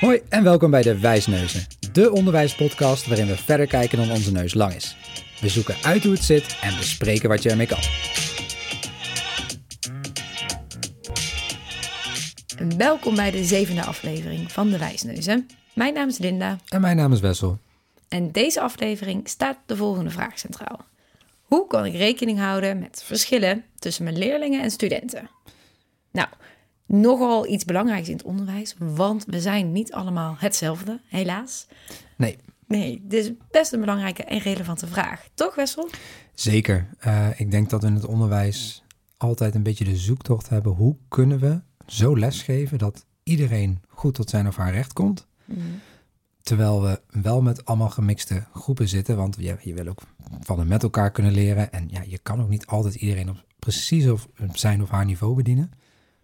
Hoi en welkom bij de Wijsneuzen, de onderwijspodcast waarin we verder kijken dan onze neus lang is. We zoeken uit hoe het zit en bespreken wat je ermee kan. Welkom bij de zevende aflevering van de Wijsneuzen. Mijn naam is Linda En mijn naam is Wessel. en deze aflevering staat de volgende vraag centraal. Hoe kan ik rekening houden met verschillen tussen mijn leerlingen en studenten? Nou, nogal iets belangrijks in het onderwijs, want we zijn niet allemaal hetzelfde, helaas. Nee, Nee, dit is best een belangrijke en relevante vraag. Toch, Wessel? zeker. Eh, ik denk dat we in het onderwijs altijd een beetje de zoektocht hebben. Hoe kunnen we zo lesgeven dat iedereen goed tot zijn of haar recht komt? Terwijl we wel met allemaal gemixte groepen zitten. Want je, je wil ook van en met elkaar kunnen leren. En ja, je kan ook niet altijd iedereen op precies op zijn of haar niveau bedienen.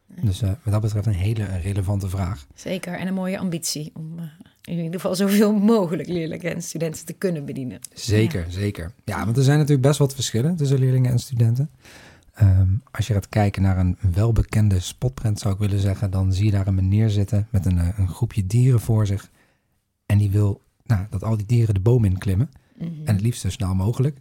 Dus eh, wat dat betreft een hele relevante vraag. Zeker, en een mooie ambitie om eh, in ieder geval zoveel mogelijk leerlingen en studenten te kunnen bedienen. Zeker, zeker. Ja, want er zijn natuurlijk best wat verschillen tussen leerlingen en studenten. Ehm, als je gaat kijken naar een welbekende spotprint, zou ik willen zeggen, dan zie je daar een meneer zitten met een, eh, een groepje dieren voor zich. En die wil nou, dat al die dieren de boom in klimmen. En het liefst zo snel mogelijk.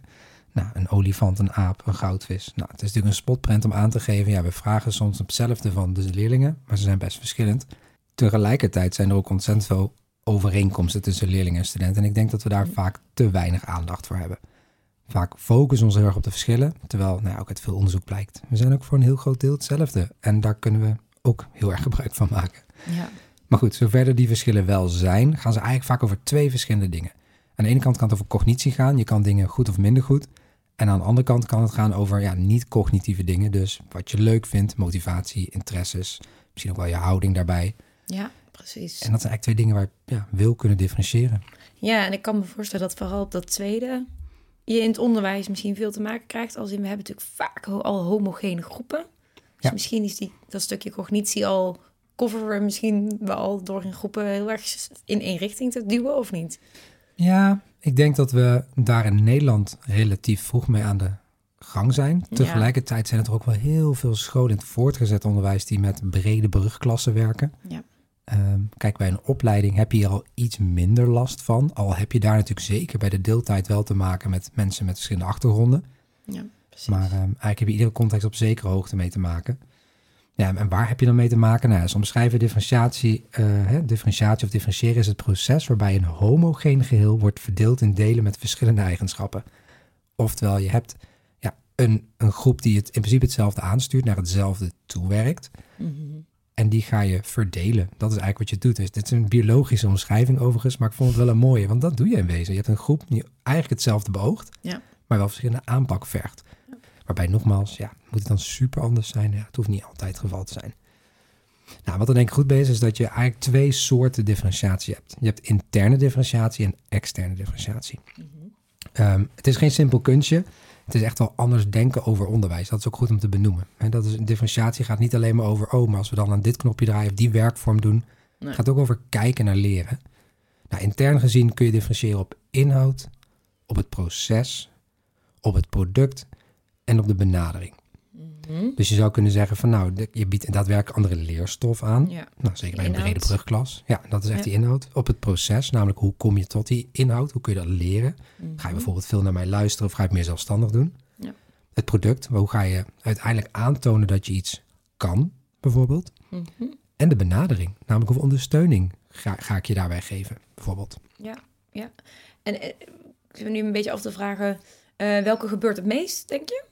Nou, een olifant, een aap, een goudvis. Nou, het is natuurlijk een spotprint om aan te geven. Ja, we vragen soms hetzelfde van de leerlingen, maar ze zijn best verschillend. Tegelijkertijd zijn er ook ontzettend veel overeenkomsten tussen leerlingen en studenten. En ik denk dat we daar vaak te weinig aandacht voor hebben. Vaak focussen we ons heel erg op de verschillen, terwijl nou ja, ook uit veel onderzoek blijkt. We zijn ook voor een heel groot deel hetzelfde. En daar kunnen we ook heel erg gebruik van maken. Ja, Maar goed, zover die verschillen wel zijn, gaan ze eigenlijk vaak over twee verschillende dingen. Aan de ene kant kan het over cognitie gaan. Je kan dingen goed of minder goed. En aan de andere kant kan het gaan over ja, niet-cognitieve dingen. Dus wat je leuk vindt, motivatie, interesses, misschien ook wel je houding daarbij. ja precies. En dat zijn eigenlijk twee dingen waar je ja, wil kunnen differentiëren. Ja, en ik kan me voorstellen dat vooral op dat tweede je in het onderwijs misschien veel te maken krijgt. Als in, we hebben natuurlijk vaak al homogene groepen. Dus Ja. misschien is die, dat stukje cognitie al, coveren we misschien wel door in groepen heel erg in één richting te duwen, of niet? Ja, ik denk dat we daar in Nederland relatief vroeg mee aan de gang zijn. Tegelijkertijd zijn er ook wel heel veel scholen in het voortgezet onderwijs die met brede brugklassen werken. Ja. Ehm, kijk, bij een opleiding heb je hier al iets minder last van. Al heb je daar natuurlijk zeker bij de deeltijd wel te maken met mensen met verschillende achtergronden. Ja, precies. Maar ehm, eigenlijk heb je iedere context op zekere hoogte mee te maken. Ja, en waar heb je dan mee te maken? Nou, ze omschrijven differentiatie, eh, hè, differentiatie of differentiëren is het proces waarbij een homogeen geheel wordt verdeeld in delen met verschillende eigenschappen. Oftewel, je hebt ja, een, een groep die het in principe hetzelfde aanstuurt, naar hetzelfde toewerkt. Mhm. En die ga je verdelen. Dat is eigenlijk wat je doet. Dus dit is een biologische omschrijving overigens, maar ik vond het wel een mooie, want dat doe je in wezen. Je hebt een groep die eigenlijk hetzelfde beoogt, Ja. maar wel verschillende aanpak vergt. Waarbij nogmaals, ja, moet het dan super anders zijn? Ja, het hoeft niet altijd het geval te zijn. Nou, wat er denk ik goed bij is, is dat je eigenlijk twee soorten differentiatie hebt. Je hebt interne differentiatie en externe differentiatie. Ehm, het is geen simpel kunstje. Het is echt wel anders denken over onderwijs. Dat is ook goed om te benoemen. En dat is, differentiatie gaat niet alleen maar over, oh, maar als we dan aan dit knopje draaien of die werkvorm doen. Nee. Het gaat ook over kijken naar leren. Nou, intern gezien kun je differentiëren op inhoud, op het proces, op het product en op de benadering. Mhm. Dus je zou kunnen zeggen van nou, de- je biedt daadwerkelijk andere leerstof aan. Ja. Nou, zeker bij een brede brugklas. Ja, dat is echt Ja. die inhoud. Op het proces, namelijk hoe kom je tot die inhoud? Hoe kun je dat leren? Ga je bijvoorbeeld veel naar mij luisteren of ga je het meer zelfstandig doen? Ja. Het product, hoe ga je uiteindelijk aantonen dat je iets kan, bijvoorbeeld? Mhm. En de benadering, namelijk hoeveel ondersteuning ga, ga ik je daarbij geven, bijvoorbeeld. Ja, ja. En eh, ik me nu een beetje af te vragen, eh, welke gebeurt het meest, denk je?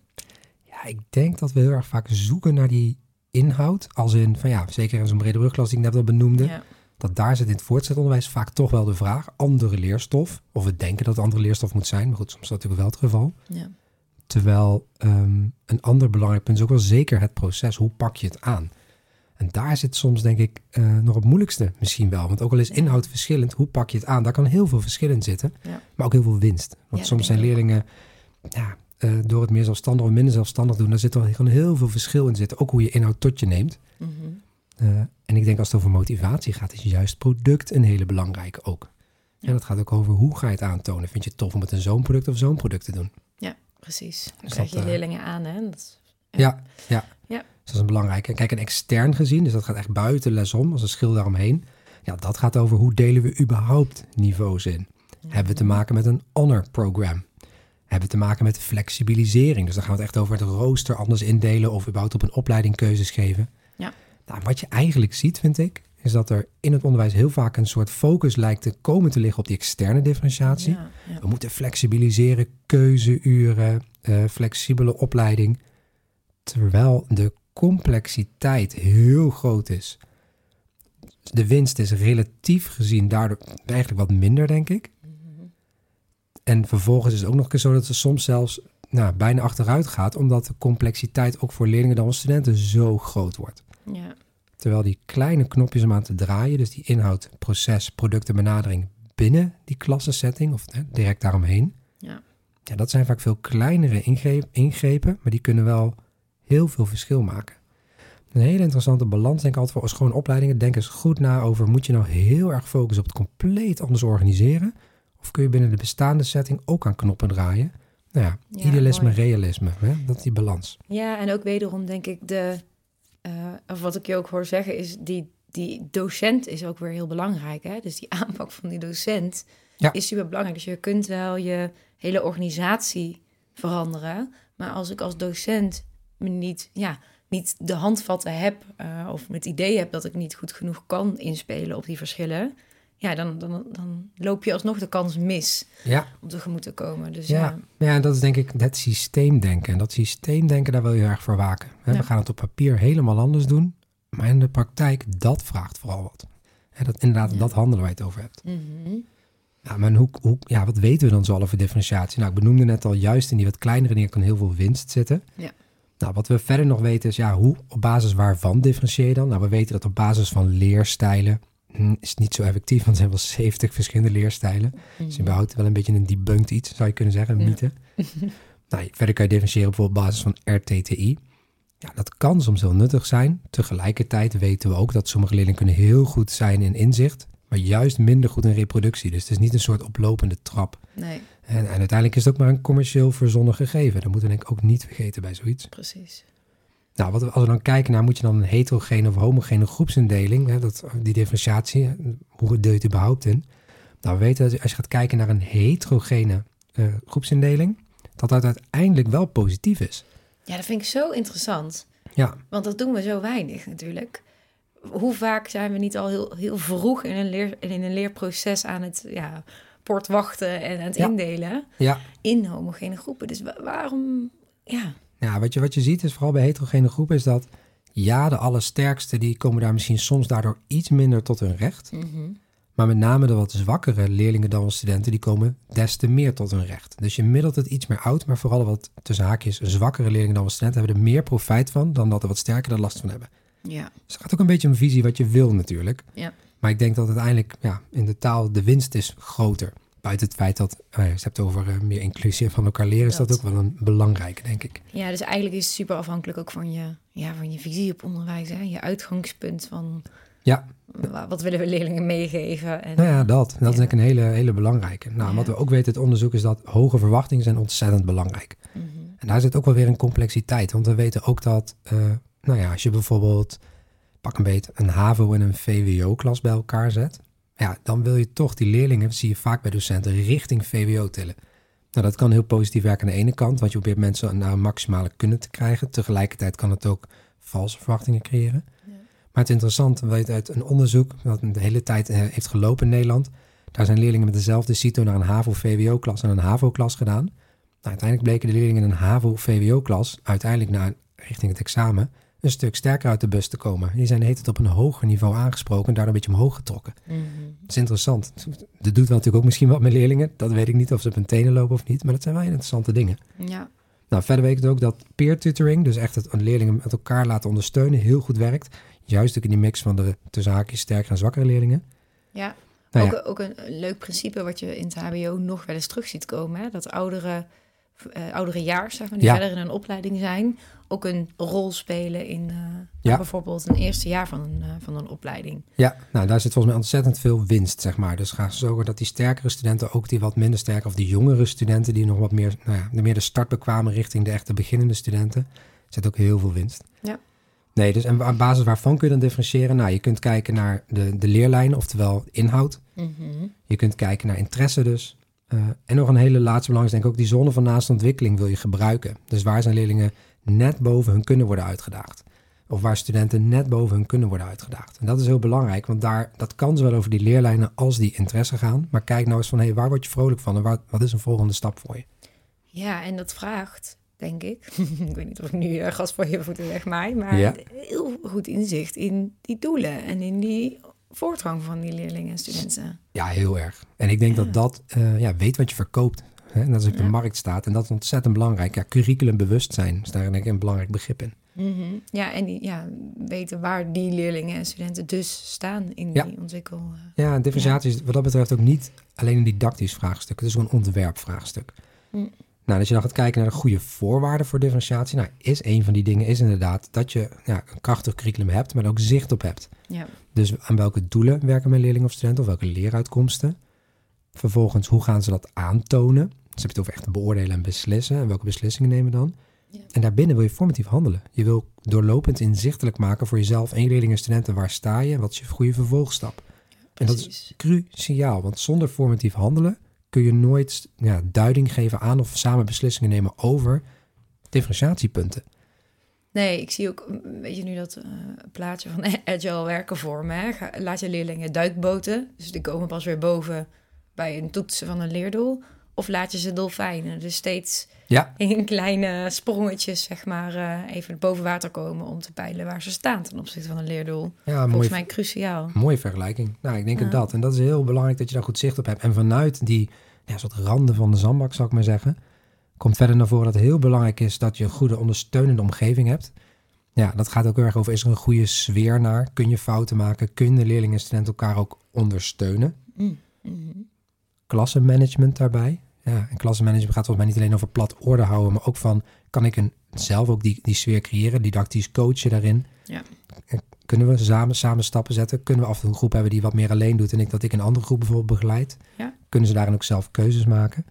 Ja, ik denk dat we heel erg vaak zoeken naar die inhoud. Als in, van ja, zeker in zo'n brede brugklas die ik net al benoemde. Ja. Dat daar zit in het voortgezet onderwijs vaak toch wel de vraag. Andere leerstof. Of we denken dat het andere leerstof moet zijn. Maar goed, soms is dat natuurlijk wel het geval. Ja. Terwijl ehm, een ander belangrijk punt is ook wel zeker het proces. Hoe pak je het aan? En daar zit soms denk ik eh, nog het moeilijkste misschien wel. Want ook al is Ja. inhoud verschillend, hoe pak je het aan? Daar kan heel veel verschil in zitten. Ja. Maar ook heel veel winst. Want Ja, soms zijn leerlingen ja, eh, door het meer zelfstandig of minder zelfstandig doen. Daar zit er gewoon heel veel verschil in zitten. Ook hoe je inhoud tot je neemt. Mhm. Eh, en ik denk als het over motivatie gaat, is juist product een hele belangrijke ook. Ja. En dat gaat ook over hoe ga je het aantonen. Vind je het tof om het een zo'n product of zo'n product te doen? Precies. Dan Dus krijg je dat, eh, leerlingen aan, hè? Dat is- Ja, ja. Ja. Dus dat is een belangrijke. Kijk, en extern gezien, dus dat gaat echt buiten les om, als een schil daaromheen. Ja, dat gaat over hoe delen we überhaupt niveaus in. Hebben we te maken met een honor program? Hebben te maken met flexibilisering? Dus dan gaan we het echt over het rooster anders indelen of überhaupt op een opleiding keuzes geven. Ja. Nou, wat je eigenlijk ziet, vind ik, is dat er in het onderwijs heel vaak een soort focus lijkt te komen te liggen op die externe differentiatie. Ja, ja. We moeten flexibiliseren, keuzeuren, eh, flexibele opleiding. Terwijl de complexiteit heel groot is. De winst is relatief gezien daardoor eigenlijk wat minder, denk ik. En vervolgens is het ook nog eens zo dat het soms zelfs nou, bijna achteruit gaat, omdat de complexiteit ook voor leerlingen dan studenten zo groot wordt. Ja. Terwijl die kleine knopjes om aan te draaien, dus die inhoud, proces, producten, benadering binnen die klassensetting of hè, direct daaromheen, Ja. ja, dat zijn vaak veel kleinere ingrepen, maar die kunnen wel heel veel verschil maken. Een hele interessante balans, denk ik altijd voor als gewoon opleidingen. Denk eens goed na over, moet je nou heel erg focussen op het compleet anders organiseren? Of kun je binnen de bestaande setting ook aan knoppen draaien? Nou ja, Ja, idealisme, mooi. realisme, hè? dat is die balans. Ja, en ook wederom denk ik de, eh, of wat ik je ook hoor zeggen is die, die docent is ook weer heel belangrijk. Hè? Dus die aanpak van die docent Ja. is super belangrijk. Dus je kunt wel je hele organisatie veranderen, maar als ik als docent me niet, ja, niet de handvatten heb eh, of het idee heb dat ik niet goed genoeg kan inspelen op die verschillen, ja, dan, dan, dan loop je alsnog de kans mis Ja, om tegemoet te komen. Dus ja. ja, ja, dat is denk ik het systeemdenken. En dat systeemdenken, daar wil je heel erg voor waken. Ja. We gaan het op papier helemaal anders doen, maar in de praktijk, dat vraagt vooral wat. Hè, dat, inderdaad, dat handelen waar je het over hebt. Mhm. Ja, maar hoe, hoe, ja, wat weten we dan zo al over differentiatie? Nou, ik benoemde net al, juist in die wat kleinere dingen kan heel veel winst zitten. Ja. Nou, wat we verder nog weten is, ja, hoe, op basis waarvan differentieer je dan? Nou, we weten dat op basis van leerstijlen is niet zo effectief, want er zijn wel 70 verschillende leerstijlen. Dus überhaupt wel een beetje een debunked iets, zou je kunnen zeggen, een Ja. mythe. nou, verder kan je differentiëren bijvoorbeeld op basis van RTTI. Ja, dat kan soms heel nuttig zijn. Tegelijkertijd weten we ook dat sommige leerlingen kunnen heel goed zijn in inzicht, maar juist minder goed in reproductie. Dus het is niet een soort oplopende trap. Nee, En, en uiteindelijk is het ook maar een commercieel verzonnen gegeven. Dat moeten we denk ik ook niet vergeten bij zoiets. precies. Nou, wat als we dan kijken naar, moet je dan een heterogene of homogene groepsindeling, hè, dat, die differentiatie, hoe deel je überhaupt in? Nou, we weten dat als je gaat kijken naar een heterogene eh, groepsindeling, dat dat uiteindelijk wel positief is. Ja, dat vind ik zo interessant. Ja, Want dat doen we zo weinig natuurlijk. Hoe vaak zijn we niet al heel, heel vroeg in een, leer, in een leerproces aan het ja, portwachten en aan het Ja. indelen ja. in homogene groepen? Dus wa- waarom, ja, ja wat, je, wat je ziet is vooral bij heterogene groepen is dat, ja, de allersterkste, die komen daar misschien soms daardoor iets minder tot hun recht. Maar met name de wat zwakkere leerlingen dan studenten, die komen des te meer tot hun recht. Dus je middelt het iets meer oud, maar vooral wat tussen haakjes zwakkere leerlingen dan studenten hebben er meer profijt van dan dat er wat sterker er last van hebben. ja, Dus het gaat ook een beetje om visie wat je wil natuurlijk. ja. Maar ik denk dat uiteindelijk ja, in de taal de winst is groter. Buiten het feit dat, ja, je hebt over eh, meer inclusie en van elkaar leren, is dat ook wel een belangrijke, denk ik. Ja, dus eigenlijk is het super afhankelijk ook van je, ja, van je visie op onderwijs. Hè? Je uitgangspunt van Ja, wa- wat willen we leerlingen meegeven. En, nou ja, dat. Dat is denk ik een hele, hele belangrijke. Nou, Ja. wat we ook weten uit onderzoek is dat hoge verwachtingen zijn ontzettend belangrijk. Mhm. En daar zit ook wel weer een complexiteit. Want we weten ook dat, eh, nou ja, als je bijvoorbeeld, pak een beet, een HAVO en een VWO-klas bij elkaar zet. Ja, dan wil je toch die leerlingen, dat zie je vaak bij docenten, richting VWO tillen. Nou, dat kan heel positief werken aan de ene kant, want je probeert mensen naar een maximale kunnen te krijgen. Tegelijkertijd kan het ook valse verwachtingen creëren. Ja. Maar het is interessant, we weten uit een onderzoek dat de hele tijd eh, heeft gelopen in Nederland. Daar zijn leerlingen met dezelfde CITO naar een HAVO-VWO-klas en een HAVO-klas gedaan. Nou, uiteindelijk bleken de leerlingen in een HAVO-VWO-klas uiteindelijk naar richting het examen een stuk sterker uit de bus te komen. Die zijn tijd op een hoger niveau aangesproken en daardoor een beetje omhoog getrokken. Mhm. Dat is interessant. Dat doet wel natuurlijk ook misschien wat met leerlingen. Dat weet ik niet of ze op hun tenen lopen of niet, maar dat zijn wel interessante dingen. Ja, Nou, verder weet ik ook dat peer tutoring, dus echt het leerlingen met elkaar laten ondersteunen, heel goed werkt. Juist ook in die mix van de tussen haakjes sterkere en zwakkere leerlingen. ja. Nou ook, ja. ook een leuk principe wat je in het HBO nog wel eens terug ziet komen. Hè? Dat oudere, eh oudere jaar, zeg maar, die Ja. verder in een opleiding zijn, ook een rol spelen in eh, Ja. bijvoorbeeld een eerste jaar van een, eh, van een opleiding. Ja, nou daar zit volgens mij ontzettend veel winst, zeg maar. Dus ga zorgen dat die sterkere studenten ook die wat minder sterke, of die jongere studenten die nog wat meer, nou ja, de meer de start bekwamen richting de echte beginnende studenten, zit ook heel veel winst. Ja. Nee, dus en op basis waarvan kun je dan differentiëren? Nou, je kunt kijken naar de, de leerlijn, oftewel inhoud. Mhm. Je kunt kijken naar interesse dus. Eh, en nog een hele laatste belang is denk ik ook die zone van naaste ontwikkeling wil je gebruiken. Dus waar zijn leerlingen net boven hun kunnen worden uitgedaagd? Of waar studenten net boven hun kunnen worden uitgedaagd. En dat is heel belangrijk, want daar, dat kan zowel over die leerlijnen als die interesse gaan. Maar kijk nou eens van, hé, hey, waar word je vrolijk van en waar, wat is een volgende stap voor je? Ja, en dat vraagt, denk ik, ik weet niet of ik nu uh, gas voor je voeten zeg maar, maar Ja. heel goed inzicht in die doelen en in die voortgang van die leerlingen en studenten. Ja, heel erg. En ik denk Ja. dat dat, eh, ja, weet wat je verkoopt. Hè? En dat is op de Ja. markt staat. En dat is ontzettend belangrijk. Ja, curriculumbewustzijn is daar denk ik een belangrijk begrip in. Mhm. Ja, en die, ja, weten waar die leerlingen en studenten dus staan in Ja. die ontwikkel. eh. Ja, en differentiatie is wat dat betreft ook niet alleen een didactisch vraagstuk. Het is ook een ontwerpvraagstuk. Hm. Nou, als je dan gaat kijken naar de goede voorwaarden voor differentiatie, nou, is een van die dingen is inderdaad dat je ja, een krachtig curriculum hebt, maar ook zicht op hebt. Ja. Dus aan welke doelen werken mijn leerlingen of studenten, of welke leeruitkomsten. Vervolgens, hoe gaan ze dat aantonen? Dus heb je het over echt beoordelen en beslissen. En welke beslissingen nemen dan? Ja. En daarbinnen wil je formatief handelen. Je wil doorlopend inzichtelijk maken voor jezelf en je leerlingen en studenten waar sta je en wat is je goede vervolgstap. En dat is cruciaal, want zonder formatief handelen kun je nooit ja, duiding geven aan of samen beslissingen nemen over differentiatiepunten. Nee, ik zie ook, mm, weet je nu dat eh, plaatje van agile werken voor me. Hè? Ga- Laat je leerlingen duikboten, dus die komen pas weer boven bij een toetsen van een leerdoel. Of laat je ze dolfijnen, dus steeds Ja, in kleine sprongetjes, zeg maar, eh, even boven water komen om te peilen waar ze staan ten opzichte van een leerdoel. ja Volgens mooi, mij cruciaal. mooie vergelijking. Nou, ik denk Ja. dat. En dat is heel belangrijk dat je daar goed zicht op hebt. En vanuit die ja, soort randen van de zandbak, zou ik maar zeggen, komt verder naar voren dat het heel belangrijk is dat je een goede ondersteunende omgeving hebt. Ja, dat gaat ook heel erg over, is er een goede sfeer naar? Kun je fouten maken? Kunnen leerlingen en studenten elkaar ook ondersteunen? Mm, klassenmanagement daarbij. Ja, en klassenmanagement gaat volgens mij niet alleen over plat orde houden, maar ook van kan ik een, zelf ook die, die sfeer creëren, didactisch coachen daarin. Ja. En Kunnen we samen, samen stappen zetten? Kunnen we af en toe een groep hebben die wat meer alleen doet en ik dat ik een andere groep bijvoorbeeld begeleid? Ja. Kunnen ze daarin ook zelf keuzes maken?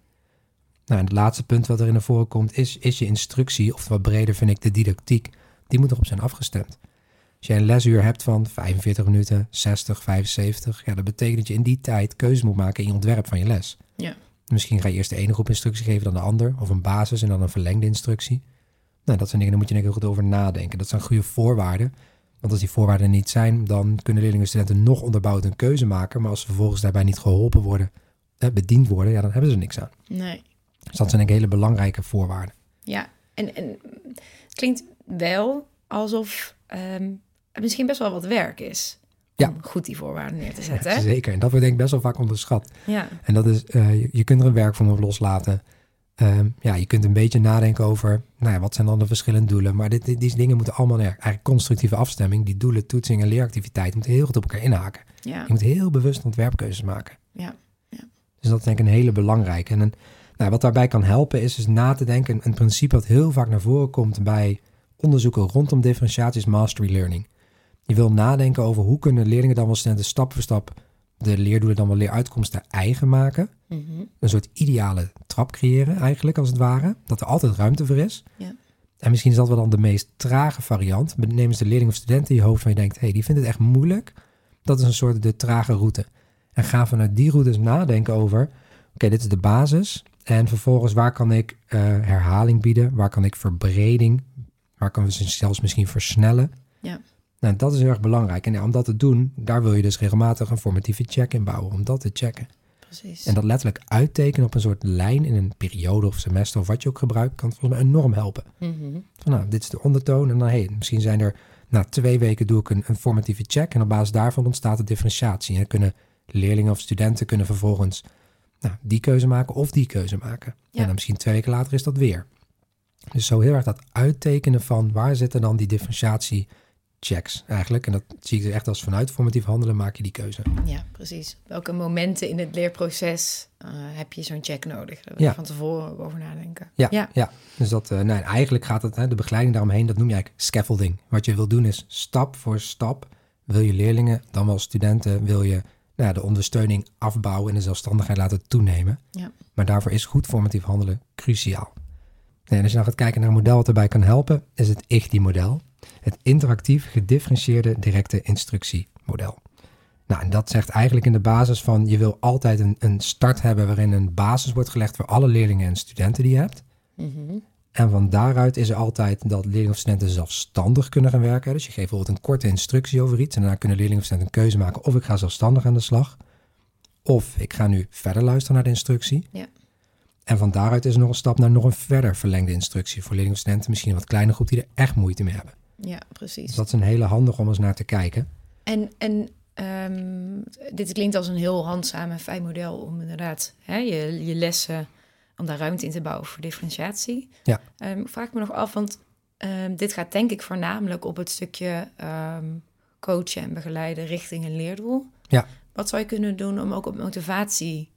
Nou, en het laatste punt wat er in naar voren komt is, is je instructie, of wat breder vind ik de didactiek, die moet erop zijn afgestemd. Als jij een lesuur hebt van 45 minuten, 60, 75, ja, dat betekent dat je in die tijd keuzes moet maken in je ontwerp van je les. Ja. Misschien ga je eerst de ene groep instructie geven, dan de ander, of een basis en dan een verlengde instructie. Nou, dat zijn dingen, daar moet je denk ik goed over nadenken. Dat zijn goede voorwaarden. Want als die voorwaarden niet zijn, dan kunnen leerlingen en studenten nog onderbouwd een keuze maken. Maar als ze vervolgens daarbij niet geholpen worden, bediend worden, ja, dan hebben ze niks aan. Nee. Dus dat zijn denk ik hele belangrijke voorwaarden. Ja, en, en het klinkt wel alsof ehm, het misschien best wel wat werk is Ja. om goed die voorwaarden neer te zetten. Zeker. En dat wordt denk ik best wel vaak onderschat. Ja, En dat is, eh, je, je kunt er een werkvorm op loslaten. Ehm, ja, je kunt een beetje nadenken over, nou ja, wat zijn dan de verschillende doelen. Maar dit, dit- die dingen moeten allemaal, nou ja, eigenlijk constructieve afstemming. Die doelen, toetsing en leeractiviteit moeten heel goed op elkaar inhaken. ja, Je moet heel bewust ontwerpkeuzes maken. ja. Dus dat is denk ik een hele belangrijke. En een, nou, wat daarbij kan helpen is dus na te denken. Een principe dat heel vaak naar voren komt bij onderzoeken rondom differentiatie is mastery learning. Je wil nadenken over hoe kunnen leerlingen dan wel studenten stap voor stap de leerdoelen dan wel leeruitkomsten eigen maken. Mhm. Een soort ideale trap creëren eigenlijk als het ware. Dat er altijd ruimte voor is. Ja. En misschien is dat wel dan de meest trage variant. Neem eens de leerling of student in je hoofd van je denkt... hé, hey, die vindt het echt moeilijk. Dat is een soort de trage route. En ga vanuit die routes nadenken over... oké, dit is de basis. En vervolgens waar kan ik eh, herhaling bieden? Waar kan ik verbreding? Waar kan we ze zelfs misschien versnellen? Ja. Nou, dat is heel erg belangrijk. En om dat te doen, daar wil je dus regelmatig een formatieve check in bouwen. Om dat te checken. Precies. En dat letterlijk uittekenen op een soort lijn in een periode of semester of wat je ook gebruikt, kan volgens mij enorm helpen. Mhm. Van, nou, dit is de ondertoon en dan, hey, misschien zijn er, na twee weken doe ik een, een formatieve check en op basis daarvan ontstaat de differentiatie. En kunnen leerlingen of studenten kunnen vervolgens nou, die keuze maken of die keuze maken. Ja. En dan misschien twee weken later is dat weer. Dus zo heel erg dat uittekenen van waar zitten dan die differentiatie checks eigenlijk. En dat zie ik dus echt als vanuit formatief handelen maak je die keuze. Ja, precies. Welke momenten in het leerproces eh, heb je zo'n check nodig? Daar wil je Ja. van tevoren over nadenken. Ja, Ja. ja. dus dat, eh, en eigenlijk gaat het, hè, de begeleiding daaromheen, dat noem je eigenlijk scaffolding. Wat je wil doen is stap voor stap, wil je leerlingen, dan wel studenten, wil je nou, de ondersteuning afbouwen en de zelfstandigheid laten toenemen. Ja. Maar daarvoor is goed formatief handelen cruciaal. En als je nou gaat kijken naar een model wat erbij kan helpen, is het IGTI-model. Het interactief gedifferentieerde directe instructiemodel. Nou, en dat zegt eigenlijk in de basis van je wil altijd een, een start hebben waarin een basis wordt gelegd voor alle leerlingen en studenten die je hebt. Mhm. En van daaruit is er altijd dat leerlingen of studenten zelfstandig kunnen gaan werken. Dus je geeft bijvoorbeeld een korte instructie over iets en daarna kunnen leerlingen of studenten een keuze maken of ik ga zelfstandig aan de slag. Of ik ga nu verder luisteren naar de instructie. Ja. En van daaruit is er nog een stap naar nog een verder verlengde instructie voor leerlingen of studenten. Misschien een wat kleine groep die er echt moeite mee hebben. Ja, precies. Dus dat is een hele handig om eens naar te kijken. En, en ehm, dit klinkt als een heel handzaam en fijn model om inderdaad hè, je, je lessen, om daar ruimte in te bouwen voor differentiatie. Ja. Ik vraag me nog af, want ehm, dit gaat denk ik voornamelijk op het stukje ehm, coachen en begeleiden richting een leerdoel. Ja. Wat zou je kunnen doen om ook op motivatie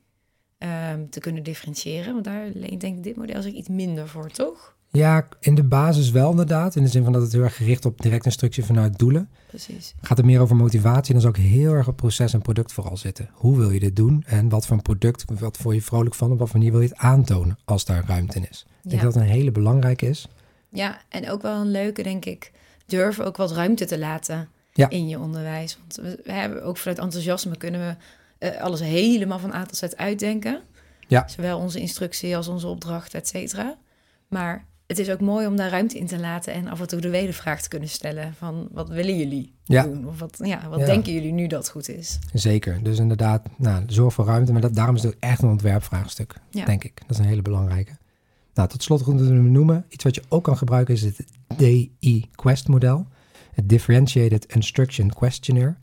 ehm, te kunnen differentiëren? Want daar leent denk ik dit model zich iets minder voor, toch? Ja, in de basis wel inderdaad. In de zin van dat het heel erg gericht op direct instructie vanuit doelen. Precies. Gaat het meer over motivatie, dan zou ik heel erg op proces en product vooral zitten. Hoe wil je dit doen en wat voor een product, wat voor je vrolijk van, op wat manier wil je het aantonen als daar ruimte in is. Ik denk dat dat een hele belangrijke is. Ja, en ook wel een leuke, denk ik, durven ook wat ruimte te laten Ja. in je onderwijs. Want we hebben ook vanuit enthousiasme kunnen we eh, alles helemaal van A tot Z uitdenken. Ja. Zowel onze instructie als onze opdracht, et cetera. Maar het is ook mooi om daar ruimte in te laten en af en toe de wedervraag te kunnen stellen van wat willen jullie Ja. doen? Of wat, ja, wat Ja. denken jullie nu dat goed is? Zeker. Dus inderdaad, nou, zorg voor ruimte. Maar dat, daarom is het ook echt een ontwerpvraagstuk, Ja. denk ik. Dat is een hele belangrijke. Nou, tot slot goed te noemen. Iets wat je ook kan gebruiken is het DI-Quest-model. Het Differentiated Instruction Questionnaire.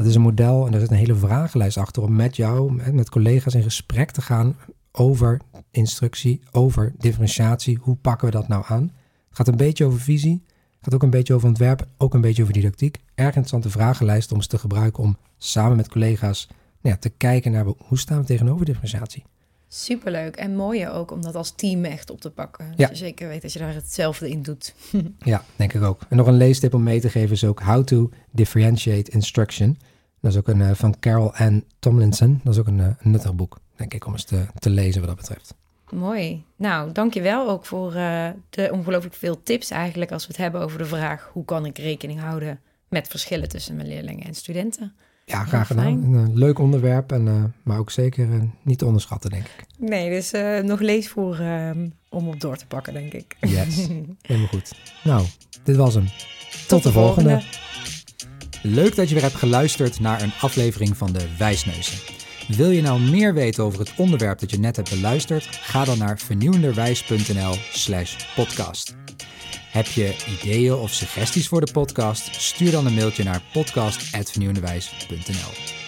Dat is een model en daar zit een hele vragenlijst achter om met jou, met, collega's in gesprek te gaan over instructie, over differentiatie. Hoe pakken we dat nou aan? Het gaat een beetje over visie, het gaat ook een beetje over ontwerp, ook een beetje over didactiek. Erg interessante vragenlijst om eens te gebruiken om samen met collega's nou ja, te kijken naar hoe staan we tegenover differentiatie. Superleuk en mooi ook om dat als team echt op te pakken. Dat Ja. je zeker weet dat je daar hetzelfde in doet. Ja, denk ik ook. En nog een leestip om mee te geven is ook How to Differentiate Instruction. Dat is ook een eh, van Carol Ann Tomlinson. Dat is ook een, eh, een nuttig boek, denk ik, om eens te, te lezen wat dat betreft. Mooi. Nou, dankjewel ook voor eh, de ongelooflijk veel tips eigenlijk als we het hebben over de vraag hoe kan ik rekening houden met verschillen tussen mijn leerlingen en studenten. Ja, graag Heel gedaan. Een leuk onderwerp, en, maar ook zeker niet te onderschatten, denk ik. Nee, dus nog leesvoer ehm, om op door te pakken, denk ik. Yes, helemaal goed. Nou, dit was hem. Tot, de volgende. Leuk dat je weer hebt geluisterd naar een aflevering van de Wijsneuzen. Wil je nou meer weten over het onderwerp dat je net hebt beluisterd? Ga dan naar vernieuwenderwijs.nl slash podcast. Heb je ideeën of suggesties voor de podcast? Stuur dan een mailtje naar podcast.vernieuwenderwijs.nl